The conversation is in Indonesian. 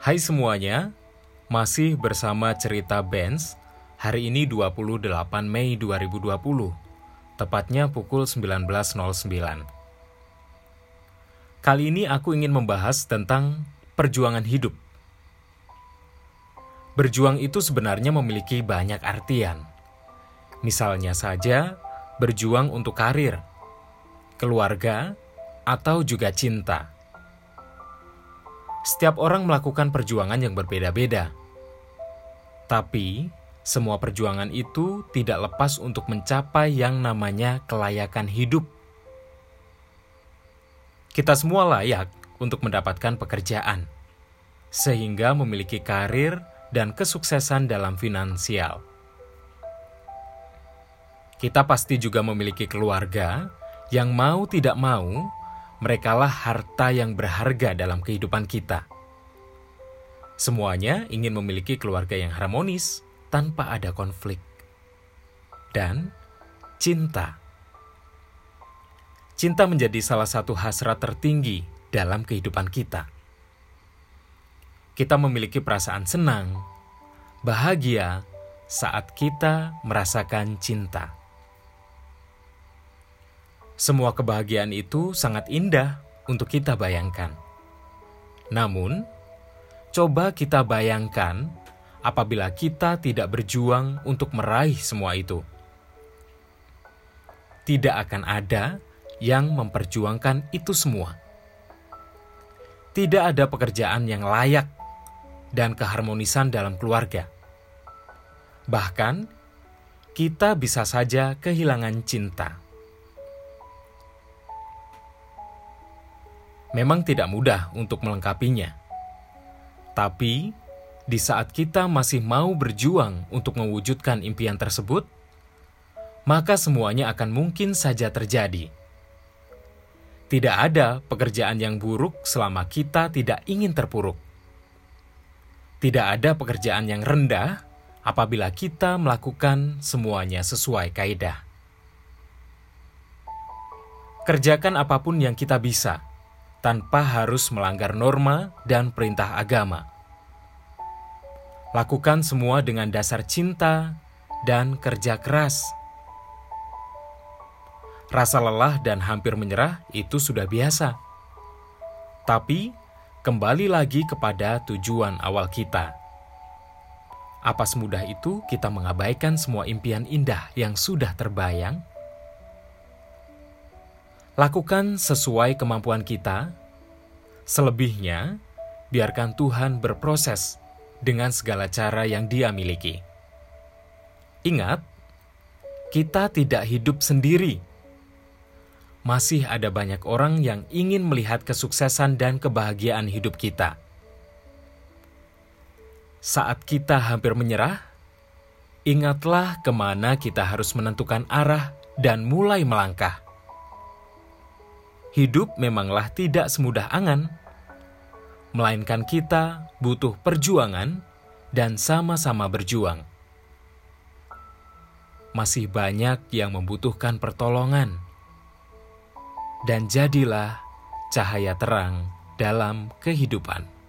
Hai semuanya, masih bersama cerita Benz. Hari ini 28 Mei 2020, tepatnya pukul 19.09. Kali ini aku ingin membahas tentang perjuangan hidup. Berjuang itu sebenarnya memiliki banyak artian. Misalnya saja, berjuang untuk karir, keluarga, atau juga cinta. Setiap orang melakukan perjuangan yang berbeda-beda. Tapi, semua perjuangan itu tidak lepas untuk mencapai yang namanya kelayakan hidup. Kita semua layak untuk mendapatkan pekerjaan, sehingga memiliki karir dan kesuksesan dalam finansial. Kita pasti juga memiliki keluarga yang mau tidak mau merekalah harta yang berharga dalam kehidupan kita. Semuanya ingin memiliki keluarga yang harmonis tanpa ada konflik. Dan cinta. Cinta menjadi salah satu hasrat tertinggi dalam kehidupan kita. Kita memiliki perasaan senang, bahagia saat kita merasakan cinta. Semua kebahagiaan itu sangat indah untuk kita bayangkan. Namun, coba kita bayangkan apabila kita tidak berjuang untuk meraih semua itu. Tidak akan ada yang memperjuangkan itu semua. Tidak ada pekerjaan yang layak dan keharmonisan dalam keluarga. Bahkan, kita bisa saja kehilangan cinta. Memang tidak mudah untuk melengkapinya. Tapi, di saat kita masih mau berjuang untuk mewujudkan impian tersebut, maka semuanya akan mungkin saja terjadi. Tidak ada pekerjaan yang buruk selama kita tidak ingin terpuruk. Tidak ada pekerjaan yang rendah apabila kita melakukan semuanya sesuai kaidah. Kerjakan apa pun yang kita bisa tanpa harus melanggar norma dan perintah agama. Lakukan semua dengan dasar cinta dan kerja keras. Rasa lelah dan hampir menyerah itu sudah biasa. Tapi, kembali lagi kepada tujuan awal kita. Apa semudah itu kita mengabaikan semua impian indah yang sudah terbayang? Lakukan sesuai kemampuan kita. Selebihnya, biarkan Tuhan berproses dengan segala cara yang Dia miliki. Ingat, kita tidak hidup sendiri. Masih ada banyak orang yang ingin melihat kesuksesan dan kebahagiaan hidup kita. Saat kita hampir menyerah, ingatlah ke mana kita harus menentukan arah dan mulai melangkah hidup memanglah tidak semudah angan, melainkan kita butuh perjuangan dan sama-sama berjuang. Masih banyak yang membutuhkan pertolongan, dan jadilah cahaya terang dalam kehidupan.